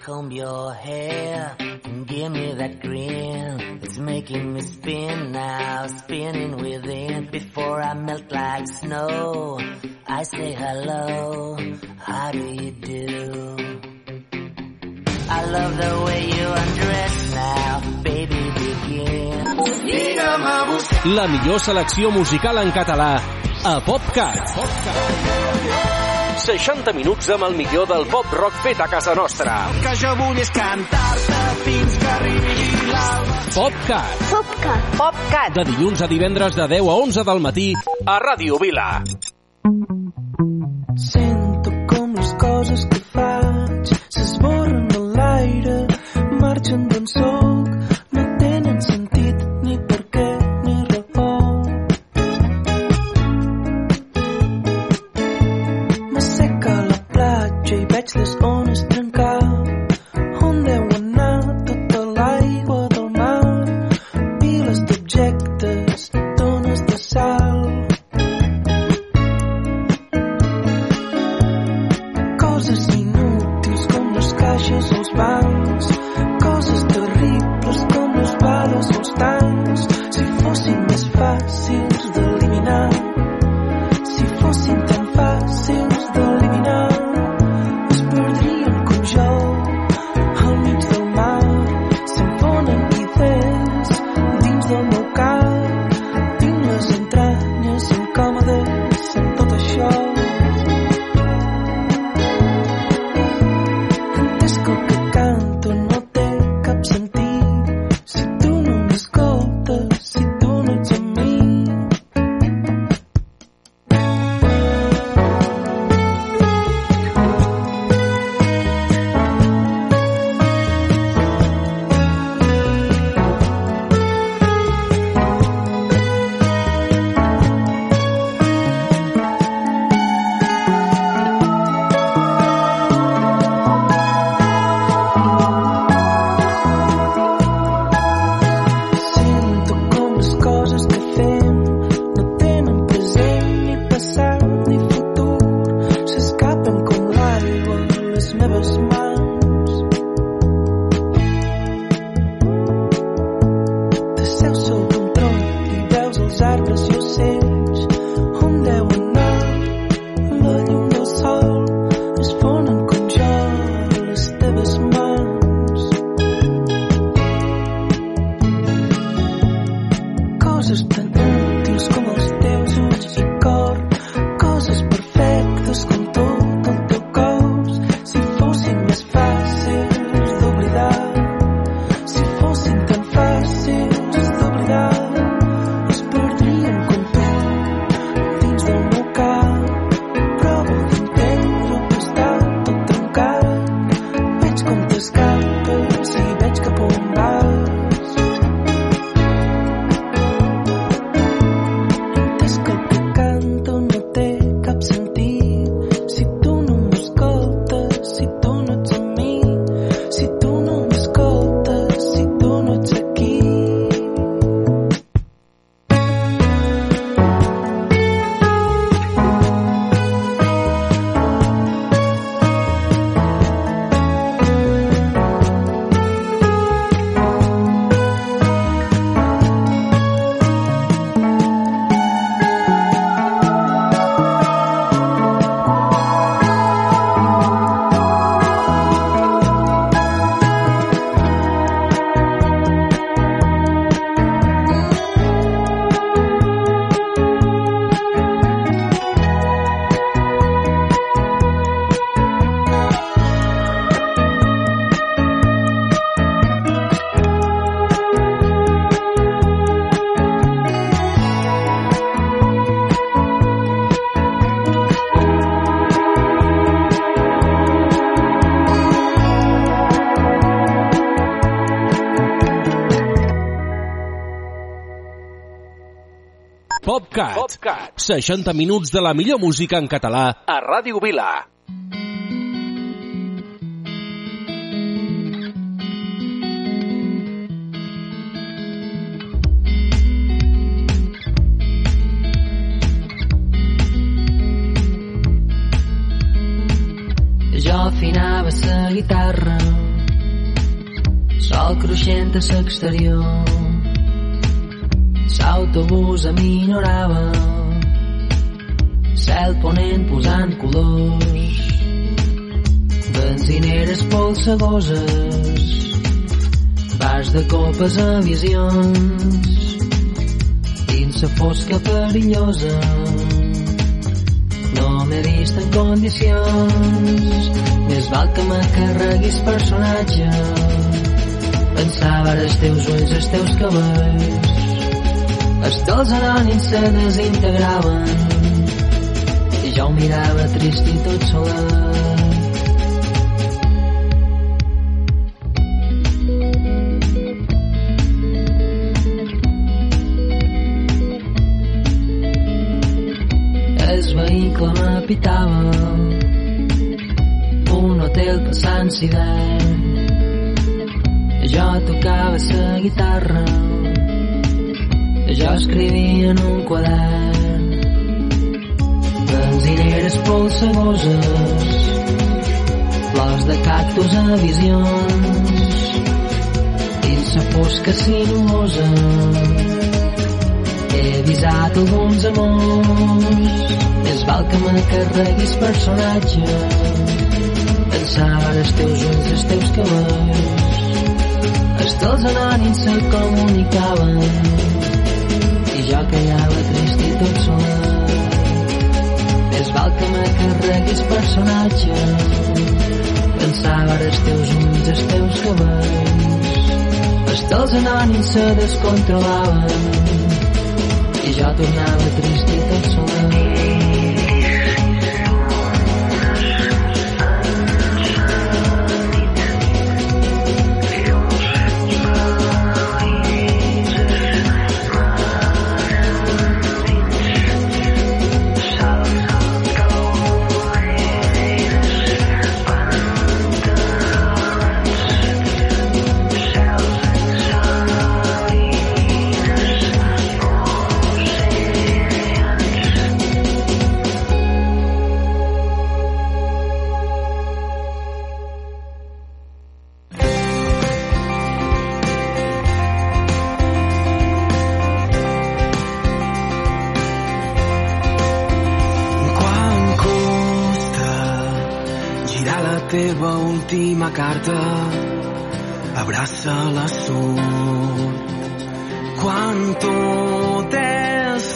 comb your hair and give me that grin. It's making me spin now, spinning within. Before I melt like snow, I say hello, how do you do? I love the way you undress now, baby begin. La millor selecció musical en català a PopCat. 60 minuts amb el millor del pop rock fet a casa nostra. que jo vull és cantar-te fins que arribi l'alba. PopCat. PopCat. PopCat. De dilluns a divendres de 10 a 11 del matí a Ràdio Vila. Sento com les coses que faig s'esborren a l'aire, marxen d'on soc, PopCat. 60 minuts de la millor música en català a Ràdio Vila. Jo afinava la guitarra Sol cruixent a l'exterior L'autobús aminorava cel ponent posant colors. Benzineres polsegoses bars de copes a visions dins la fosca perillosa no m'he vist en condicions. Més val que me carreguis personatge. Pensava els teus ulls, els teus cabells. Els dos anònims se desintegraven trist fosca sinuosa he avisat alguns amors més val que me carreguis personatge pensava en els teus ulls, els teus cabells. Els dos anònims se comunicaven i jo callava trist i tot solet més val que me carreguis personatge pensava en els teus ulls, els teus cabells els anònims se descontrolaven. I jo tornava trist i tot solet última carta. Abraça la sort quan tot és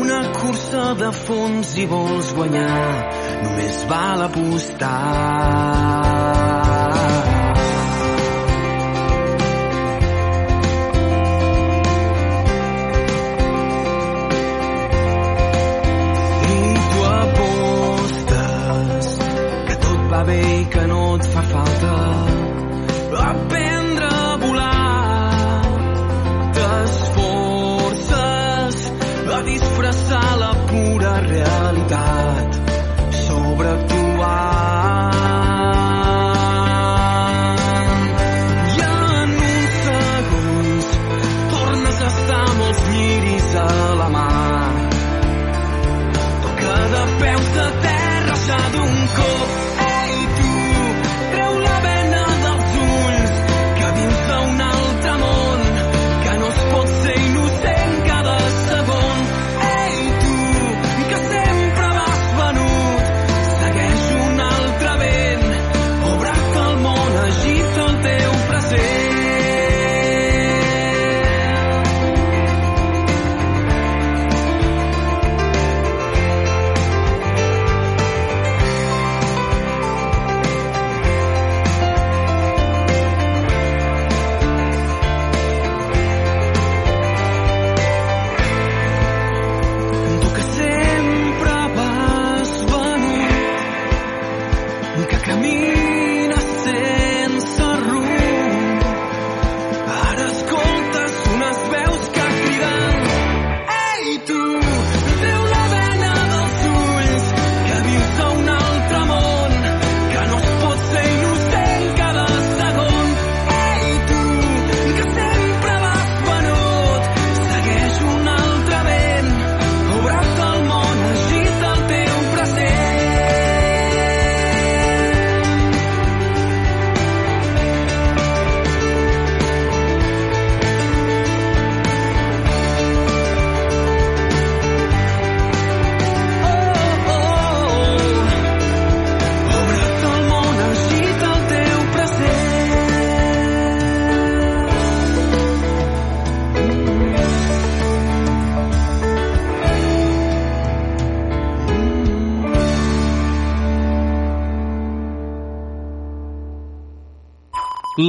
una cursa de fons i vols guanyar només val apostar no et fa falta aprendre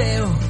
Dins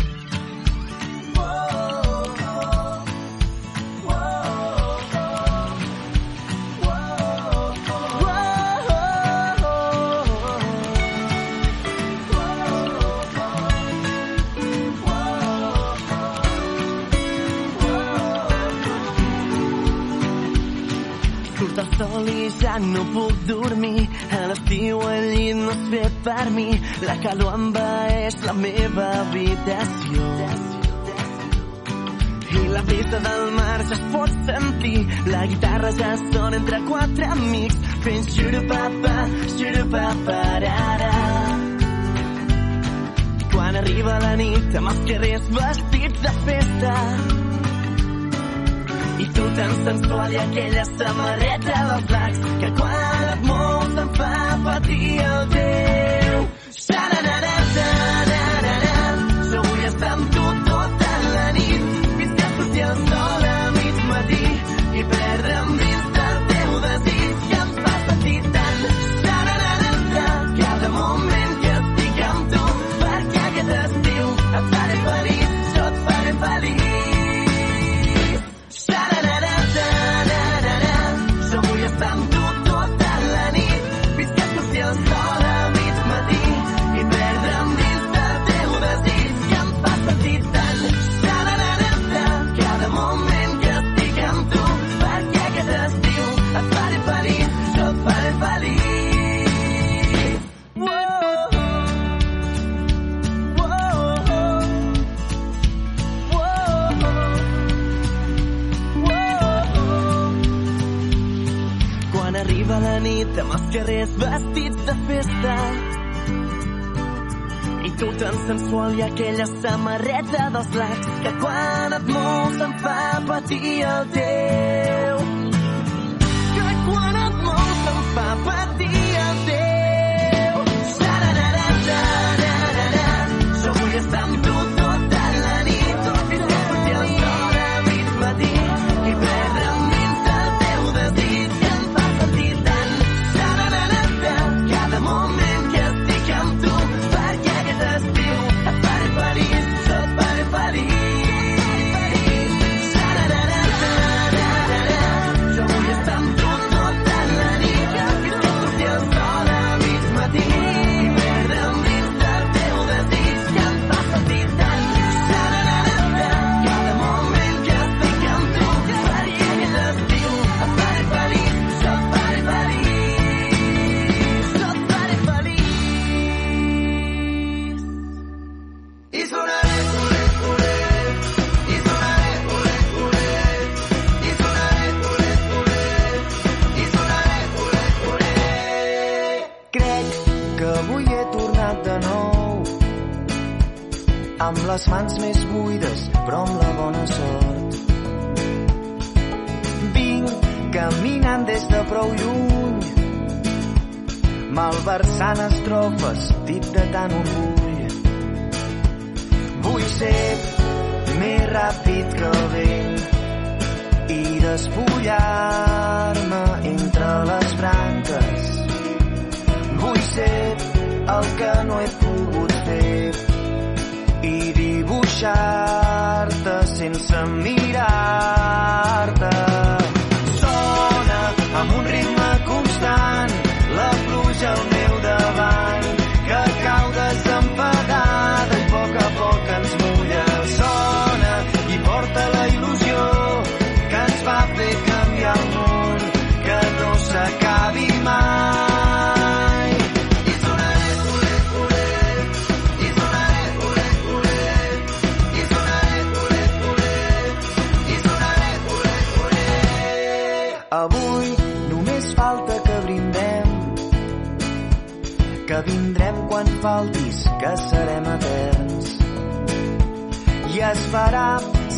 Sol i ja no puc dormir. A l'estiu el llit no és fet per mi. La calor envaeix la meva habitació. I la brisa del mar ja es pot sentir. La guitarra ja sona entre quatre amics. Fent xurupapa, xurupaparara. I quan arriba la nit amb els carrers vestits de festa i tu tan sensual i aquella samarreta dels lacs que quan et mous em fa patir el teu. Xaranara-tararara, jo vull estar amb la nit amb els carrers vestits de festa i tu tan sensual i aquella samarreta dels lacs que quan et mous em fa patir el teu que quan et mous em fa patir amb les mans més buides, però amb la bona sort. Vinc caminant des de prou lluny, malversant estrofes, dit de tant orgull. Vull ser més ràpid que el vent i despullar-me entre les branques. Vull ser el que no he pogut dibuixar-te sense mirar-te.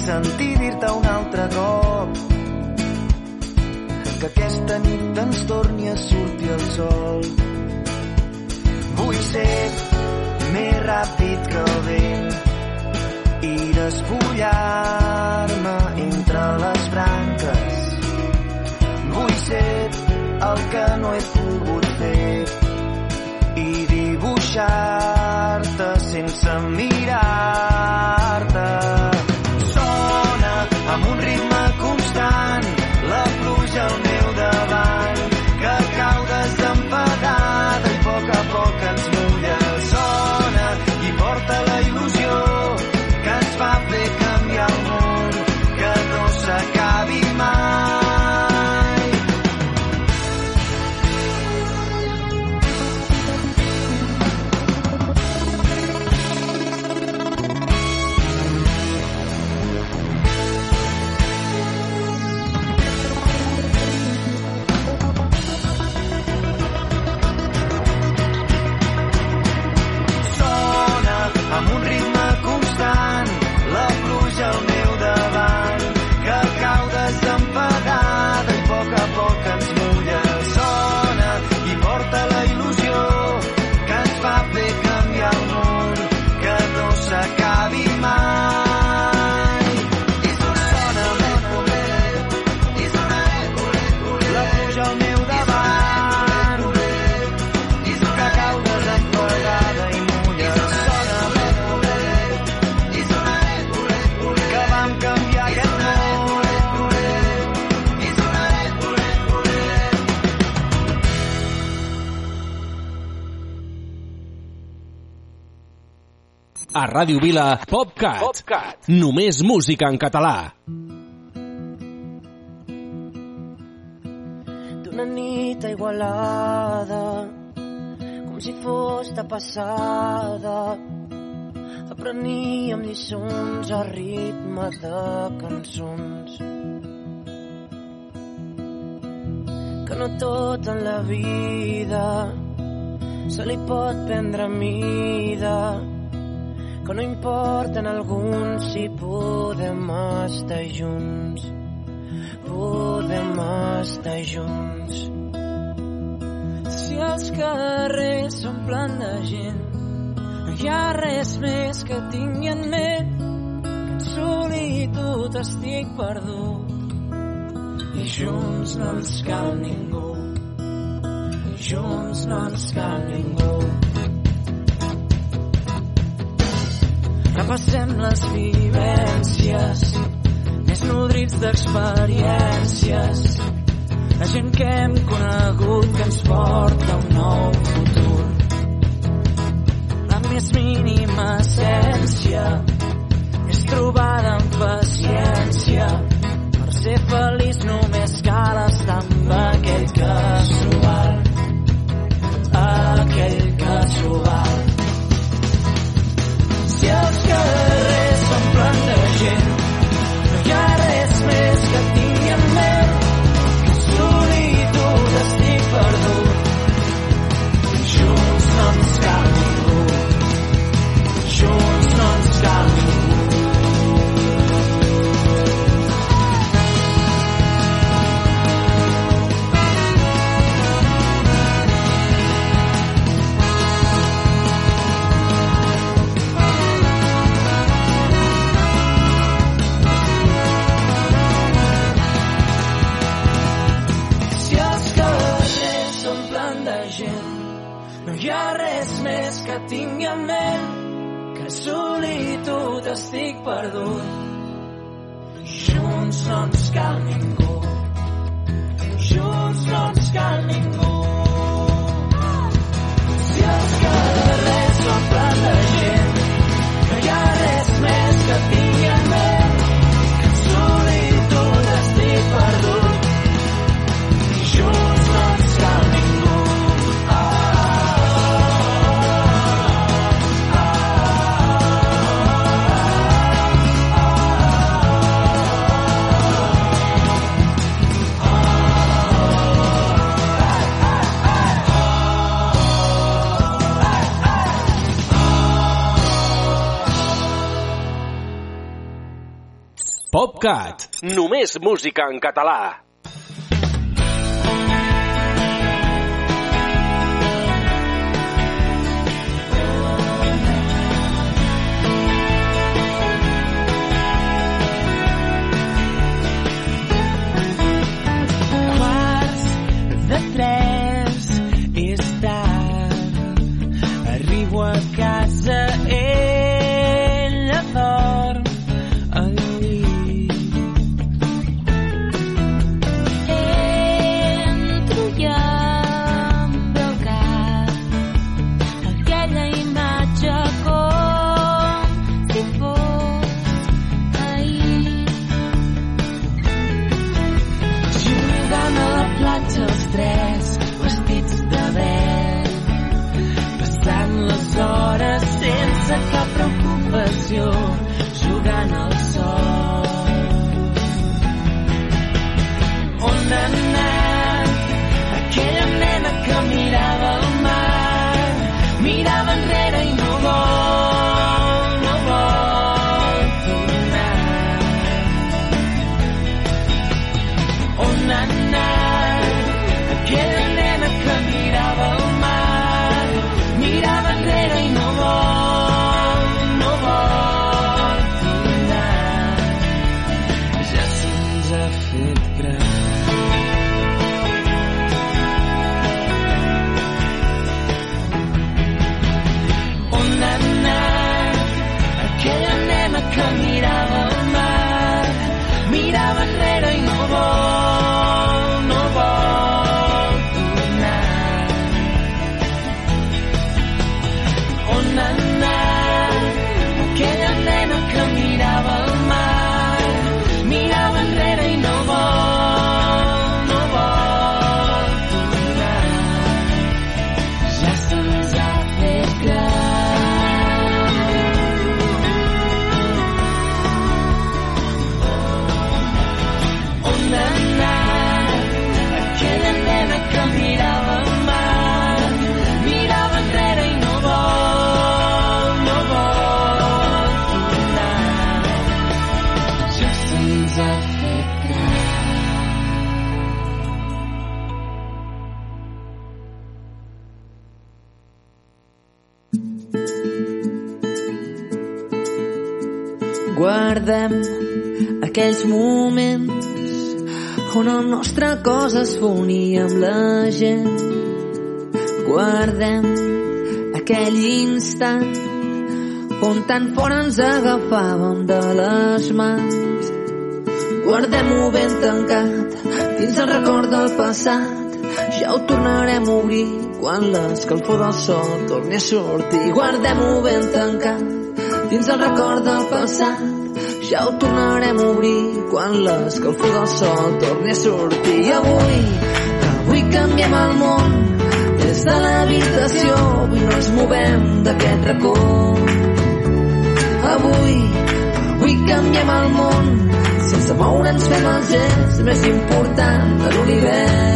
Sentir dir-te un altre cop que aquesta nit ens torni a sortir el sol. Vull ser més ràpid que el vent i despullar-me entre les branques. Vull ser el que no he pogut fer i dibuixar-te sense mirar-te. A Ràdio Vila, PopCat. PopCat. Només música en català. d'una nit igualada com si fos de passada apreníem lliçons a ritme de cançons que no tot en la vida se li pot prendre mida que no importa en alguns si podem estar junts podem estar junts. Si els carrers s'omplen de gent, no hi ha res més que tingui en ment que en solitud estic perdut. I junts no ens cal ningú, junts no ens cal ningú. Repassem les vivències més nodrits d'experiències. La gent que hem conegut que ens porta un nou futur. La més mínima essència és trobada amb paciència. Per ser feliç només cal estar amb aquell val aquell que s'ho val estic perdut. Junts no ens cal ningú. Junts no ens cal ningú. PopCat. Només música en català. tres és tard arribo a casa mirava enrere i Guardem aquells moments on el nostre cos es fonia amb la gent. Guardem aquell instant on tan fort ens agafàvem de les mans. Guardem-ho ben tancat dins el record del passat. Ja ho tornarem a obrir quan l'escalfor del sol torni a sortir. Guardem-ho ben tancat dins el record del passat. Ja ho tornarem a obrir quan l'escalfor del sol torni a sortir. I avui, avui canviem el món des de l'habitació. Avui no ens movem d'aquest racó. Avui, avui canviem el món sense moure'ns fem el gest més important de l'univers.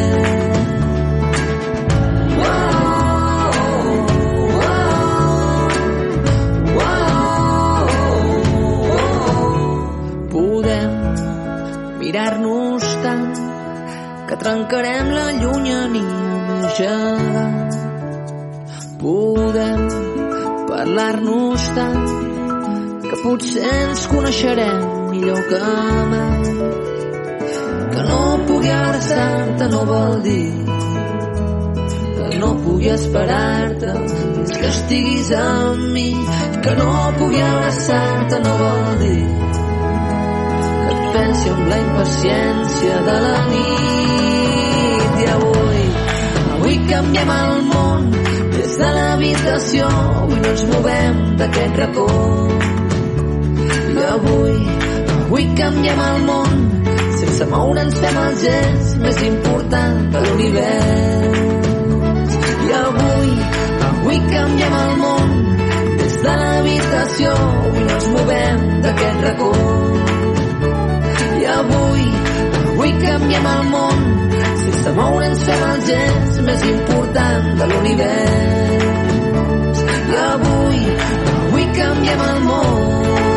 Trencarem la llunyania gegant. Podem parlar-nos tant que potser ens coneixerem millor que mai. Que no pugui abraçar-te no vol dir que no pugui esperar-te és que estiguis amb mi que no pugui abraçar-te no vol dir que et pensi amb la impaciència de la nit canviem el món des de l'habitació. Avui no ens movem d'aquest racó. I avui avui canviem el món. Sense moure'ns fem el gest més important de l'univers. I avui, avui canviem el món des de l'habitació. Avui no ens movem d'aquest racó. I avui, avui canviem el món sense moure'ns fem el gest més important de l'univers. I avui, avui canviem el món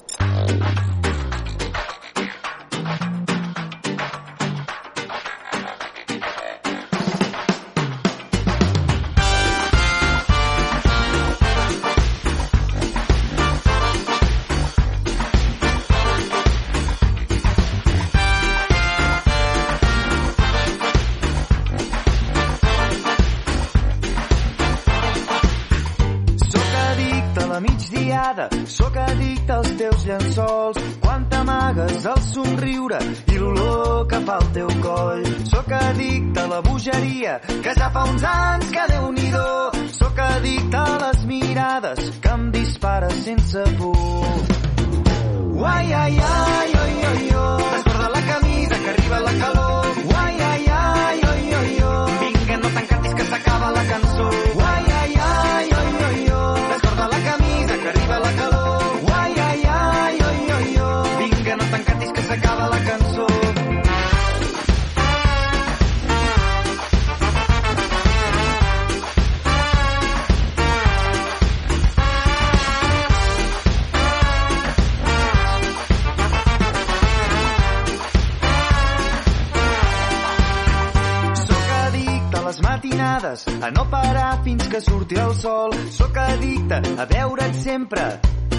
Addicte a veure't sempre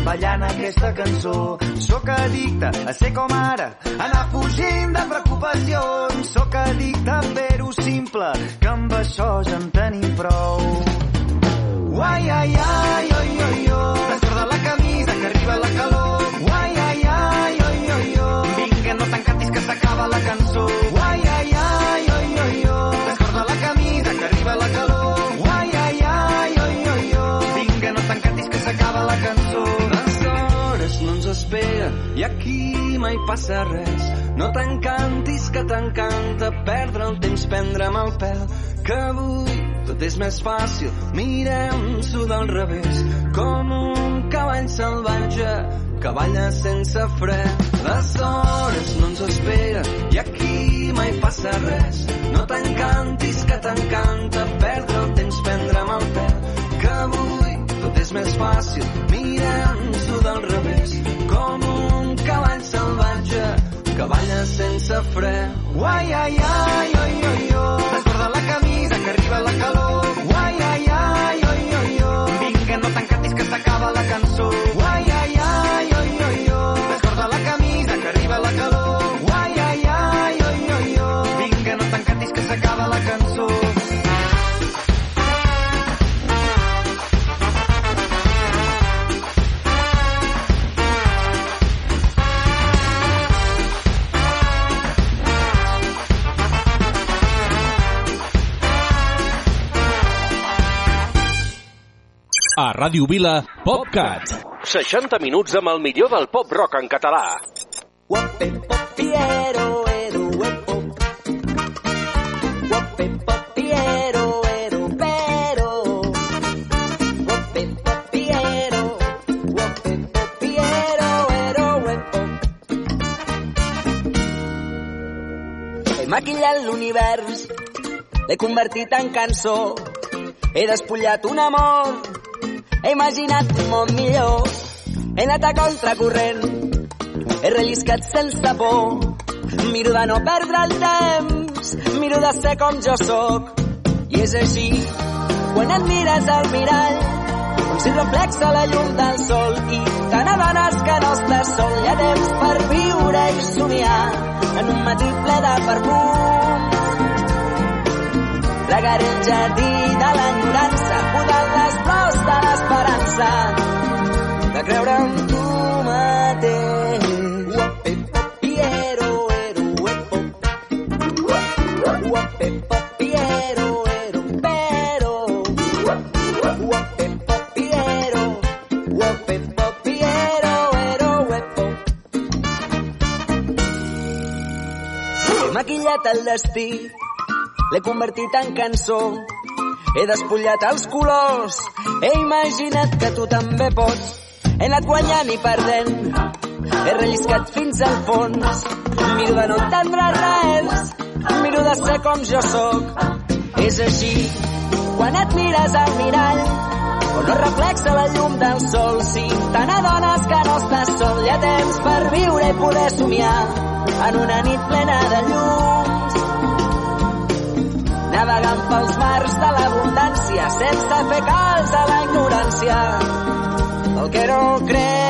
ballant aquesta cançó. Sóc addicte a ser com ara, anar fugint de preocupacions. Sóc addicte a fer-ho simple, que amb això ja en tenim prou. Uai, ai, ai, oi, oi, oi. Desborda la camisa que arriba la calor. Uai, ai, ai, oi, oi, oi. Vinga, no t'encantis que s'acaba la cançó. Mai passa res. No t'encantis que t'encanta perdre el temps, prendre'm el pèl, que avui tot és més fàcil, mirem-s'ho del revés, com un cavall salvatge que balla sense fre. Les hores no ens esperen i aquí mai passa res. No t'encantis que t'encanta perdre el temps, prendre'm el pèl, que avui tot és més fàcil, mirem-s'ho del revés, cavall salvatge que balla sense fre. Uai, ai, ai, oi, oi, oi. Desborda la camisa que arriba la calor. A Ràdio Vila, PopCat. 60 minuts amb el millor del pop rock en català. Guape, popiero, ero, huepo. Guape, popiero, ero, pero. Guape, popiero, guape, popiero, ero. He maquillat l'univers, l'he convertit en cançó. He despullat un amor, he imaginat món millor. He anat a contracorrent, he relliscat sense por. Miro de no perdre el temps, miro de ser com jo sóc. I és així, quan et mires al mirall, com si reflexa la llum del sol i te n'adones que no estàs sol. Hi ha temps per viure i somiar en un matí ple de perfums. Regaré el jardí de l'enyorança, l'esperança, de creure en tu mateix. Guape, popiero, ero, huepo. Guape, popiero, ero, pero. Guape, popiero, guape, popiero, ero, huepo. He maquillat el destí, l'he convertit en cançó. He despullat els colors, he imaginat que tu també pots. He anat guanyant i perdent, he relliscat fins al fons. Miro de no entendre res, miro de ser com jo sóc. És així, quan et mires al mirall, on no reflexa la llum del sol. Si te n'adones que no estàs sol, hi ha temps per viure i poder somiar en una nit plena de llums navegant pels mars de l'abundància sense fer cas a la ignorància. El que no creu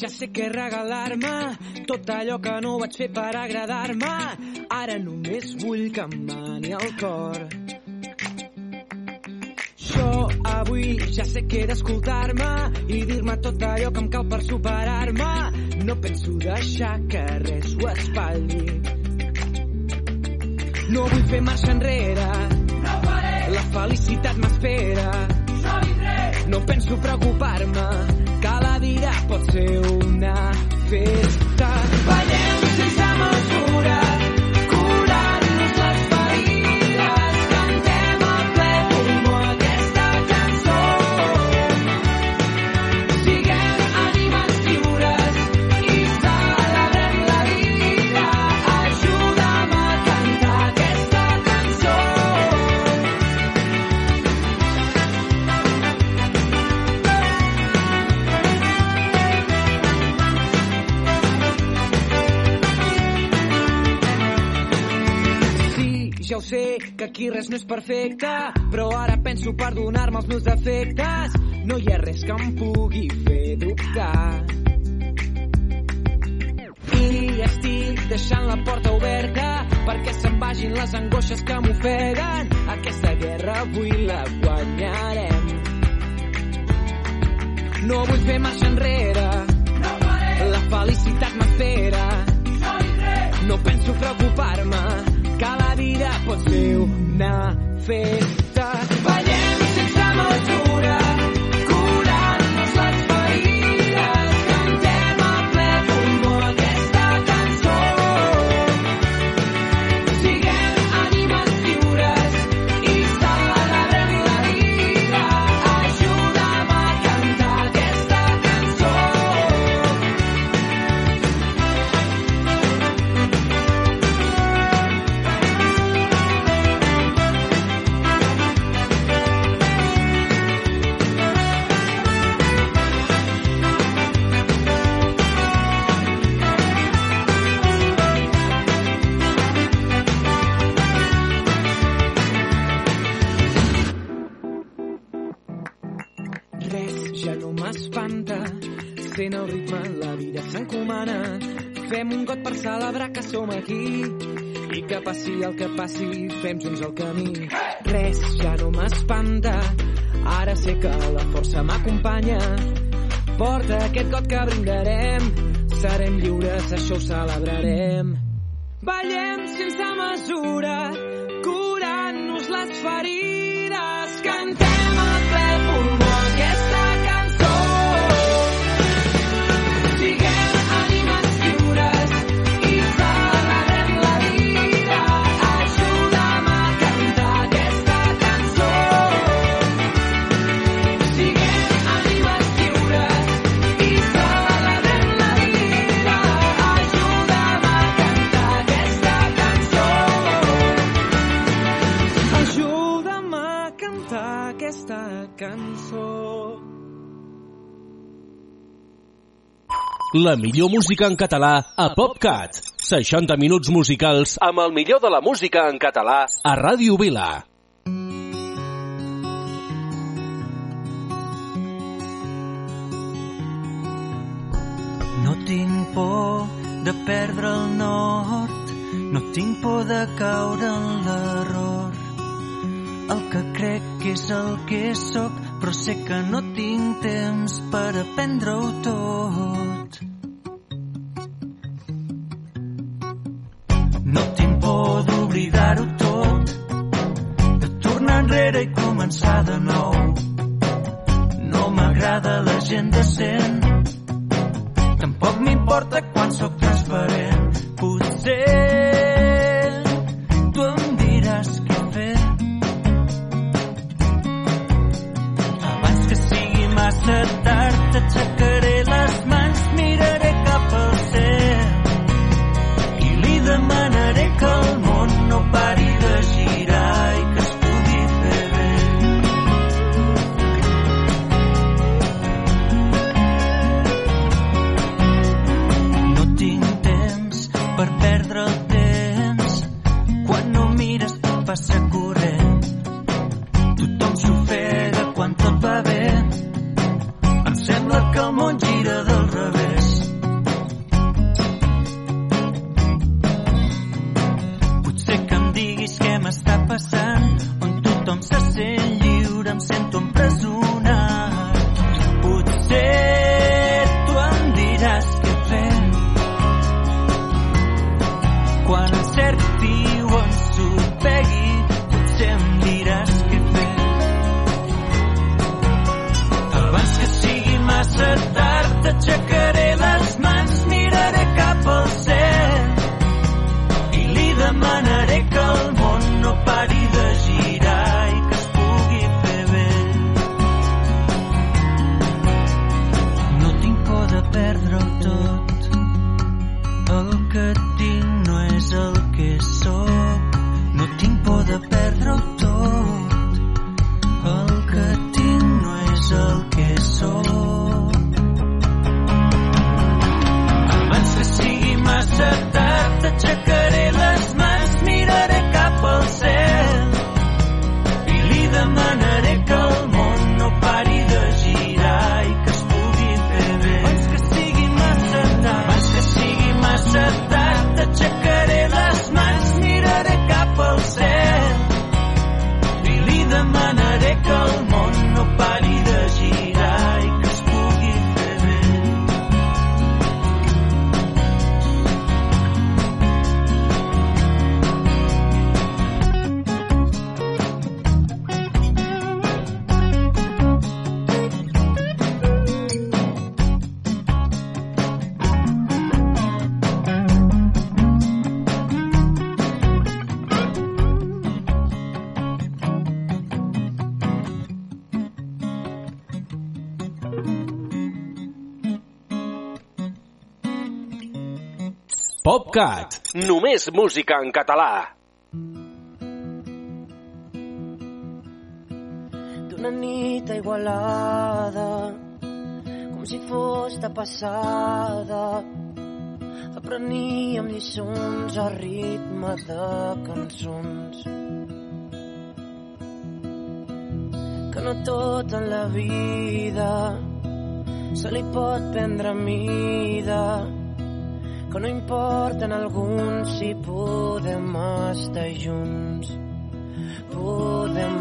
ja sé què regalar-me tot allò que no vaig fer per agradar-me. Ara només vull que em mani el cor. Jo avui ja sé què he d'escoltar-me i dir-me tot allò que em cal per superar-me. No penso deixar que res ho espatlli. No vull fer marxa enrere. No La felicitat m'espera. No penso preocupar-me, vida pot ser una festa. Ballem sé, que aquí res no és perfecte, però ara penso perdonar-me els meus defectes. No hi ha res que em pugui fer dubtar. I estic deixant la porta oberta perquè se'n vagin les angoixes que m'ofeguen. Aquesta guerra avui la guanyarem. No vull fer marxa enrere. La felicitat m'espera. No penso preocupar-me, que la vida pot ser una festa. Ballem aquí i que passi el que passi, fem junts el camí. Res ja no m'espanta, ara sé que la força m'acompanya. Porta aquest got que brindarem, serem lliures, això ho celebrarem. Ballem sense mesura, curant-nos les ferides, La millor música en català a PopCat. 60 minuts musicals amb el millor de la música en català a Ràdio Vila. No tinc por de perdre el nord, no tinc por de caure en l'error. El que crec que és el que sóc, però sé que no tinc temps per aprendre-ho tot. No tinc por d'oblidar-ho tot, de tornar enrere i començar de nou. No m'agrada la gent decent, Tampoc m'importa quan sóc transparent. Potser PopCat. Només música en català. d'una nit a Igualada com si fos de passada apreníem lliçons a ritme de cançons que no tot en la vida se li pot prendre mida que no importa en alguns si podem estar junts podem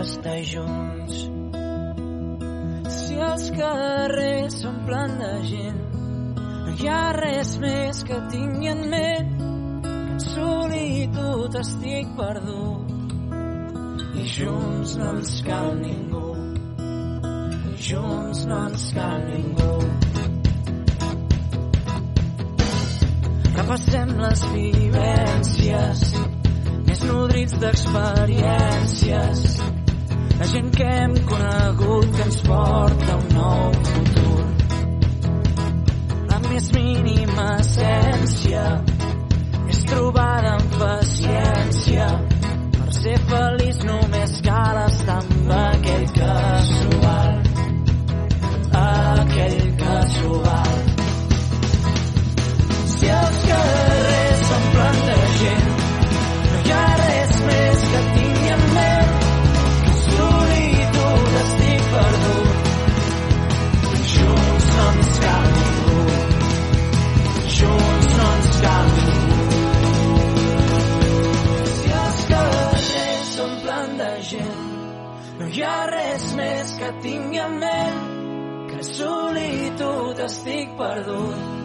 estar junts Si els carrers s'omplen de gent, no hi ha res més que tingui en ment que en solitud estic perdut. I junts no ens cal ningú, i junts no ens cal ningú. Repassem les vivències, més nodrits d'experiències, la gent que hem conegut que ens porta un nou futur. La més mínima essència és trobada amb paciència. Per ser feliç solitud estic perdut.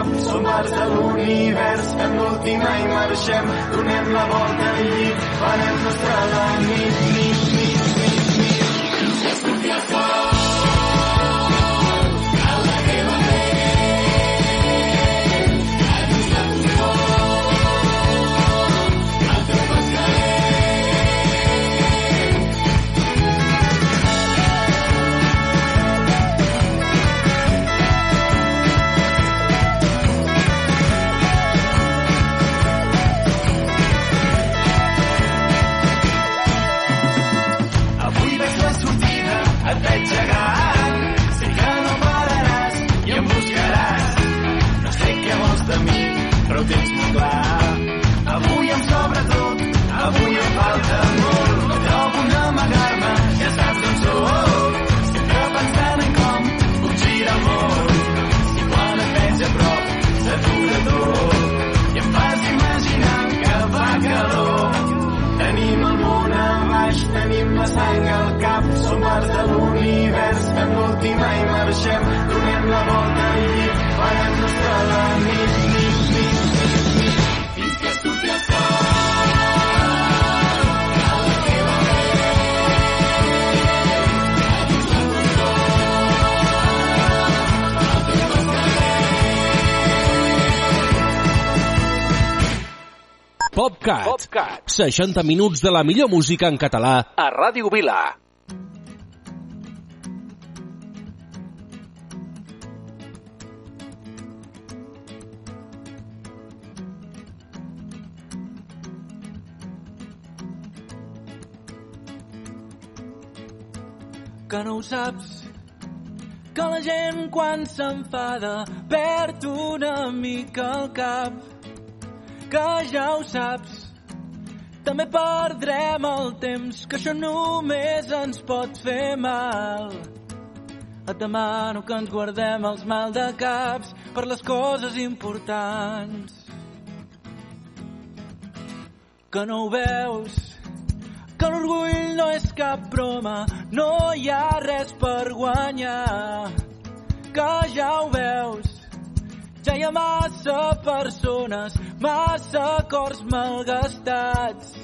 Cap, som parts de l'univers, en l'última i marxem, donem la volta al llit, farem nostra la nit, nit, nit, nit, nit. Que surti el sol. Sang al cap, som parts de l'univers, en l'última i marxem, donem la volta al llit, farem nostra la nit, PopCat. PopCat. 60 minuts de la millor música en català a Ràdio Vila. que no ho saps que la gent quan s'enfada perd una mica el cap que ja ho saps també perdrem el temps, que això només ens pot fer mal. Et demano que ens guardem els mal de caps per les coses importants. Que no ho veus, que l'orgull no és cap broma, no hi ha res per guanyar. Que ja ho veus, ja hi ha massa persones, massa cors malgastats.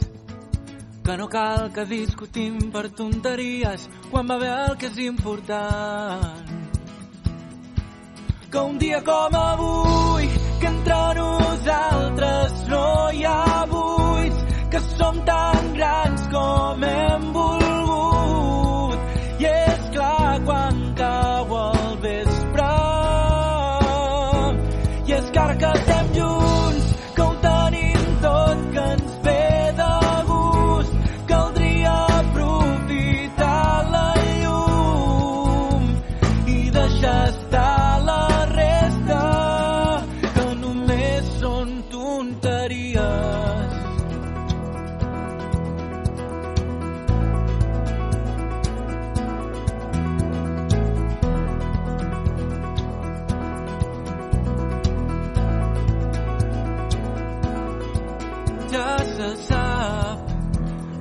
Que no cal que discutim per tonteries quan va bé el que és important. Que un dia com avui, que entre nosaltres no hi ha buits, que som tan grans com hem volgut.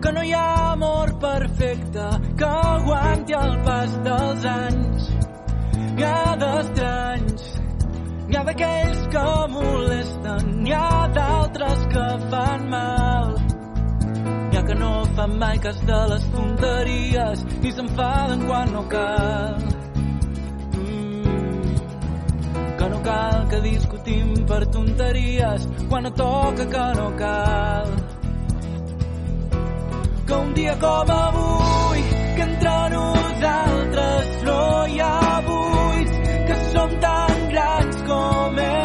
Que no hi ha amor perfecte que aguanti el pas dels anys. N'hi ha d'estranys, n'hi ha d'aquells que molesten, n'hi ha d'altres que fan mal. N'hi ha que no fan mai cas de les tonteries i s'enfaden quan no cal. Mm, que no cal que discutim per tonteries quan no toca que no cal. Que un dia com avui, que entre nosaltres no hi ha buits, que som tan grans com hem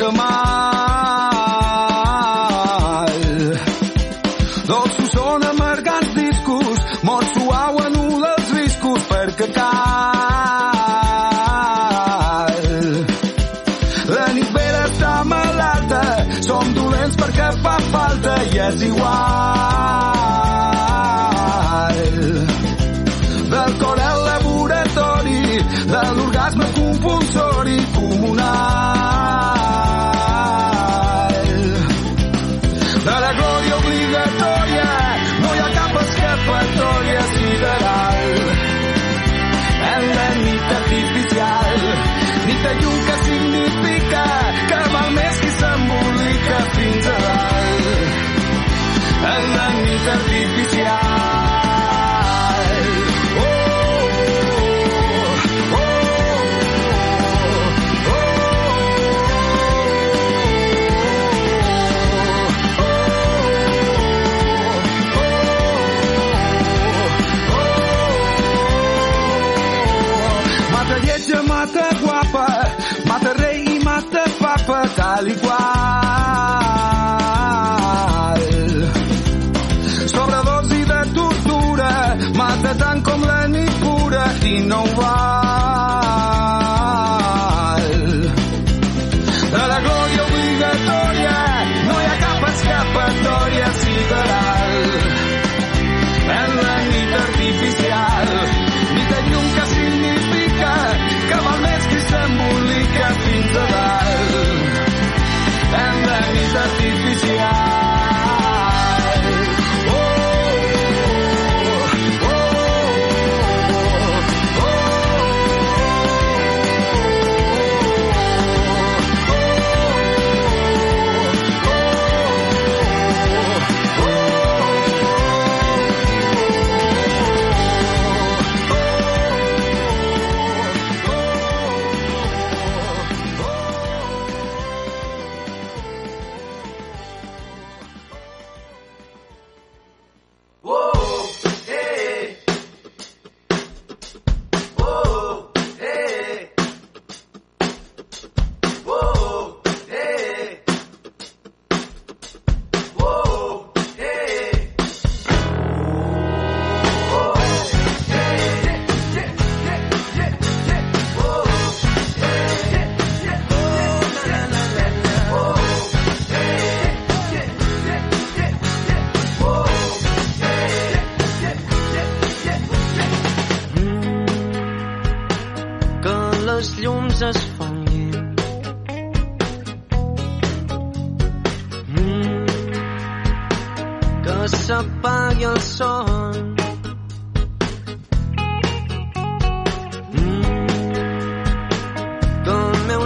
Miques sense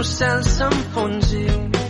cel s'enfonsi.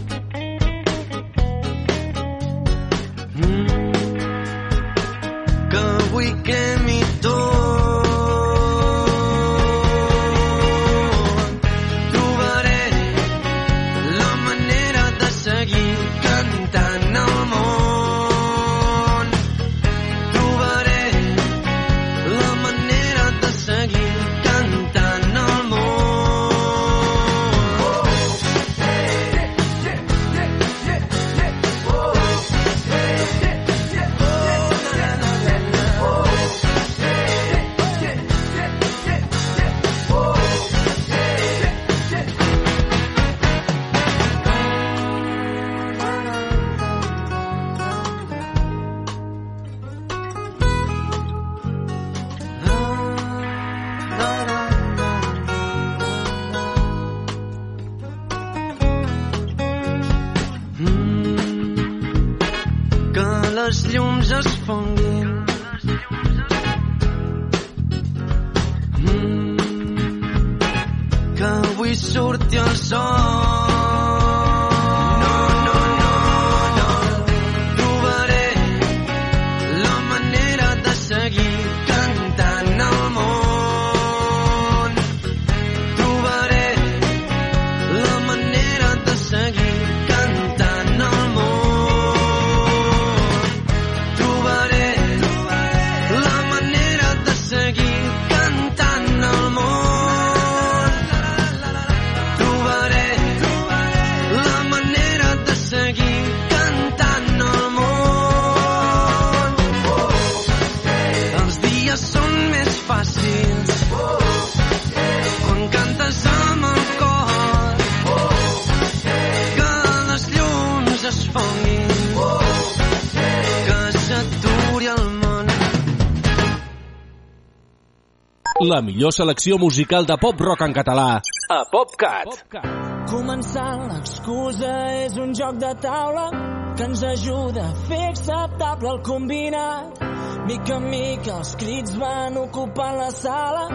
la millor selecció musical de pop-rock en català a PopCat. PopCat. Començar l'excusa és un joc de taula que ens ajuda a fer acceptable el combinat. Mica en mica els crits van ocupant la sala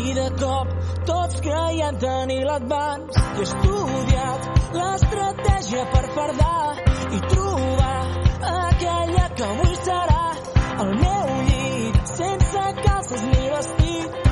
i de cop tots creien tenir l'advanç. I he estudiat l'estratègia per fardar i trobar aquella que avui serà el meu llit sense calces ni vestit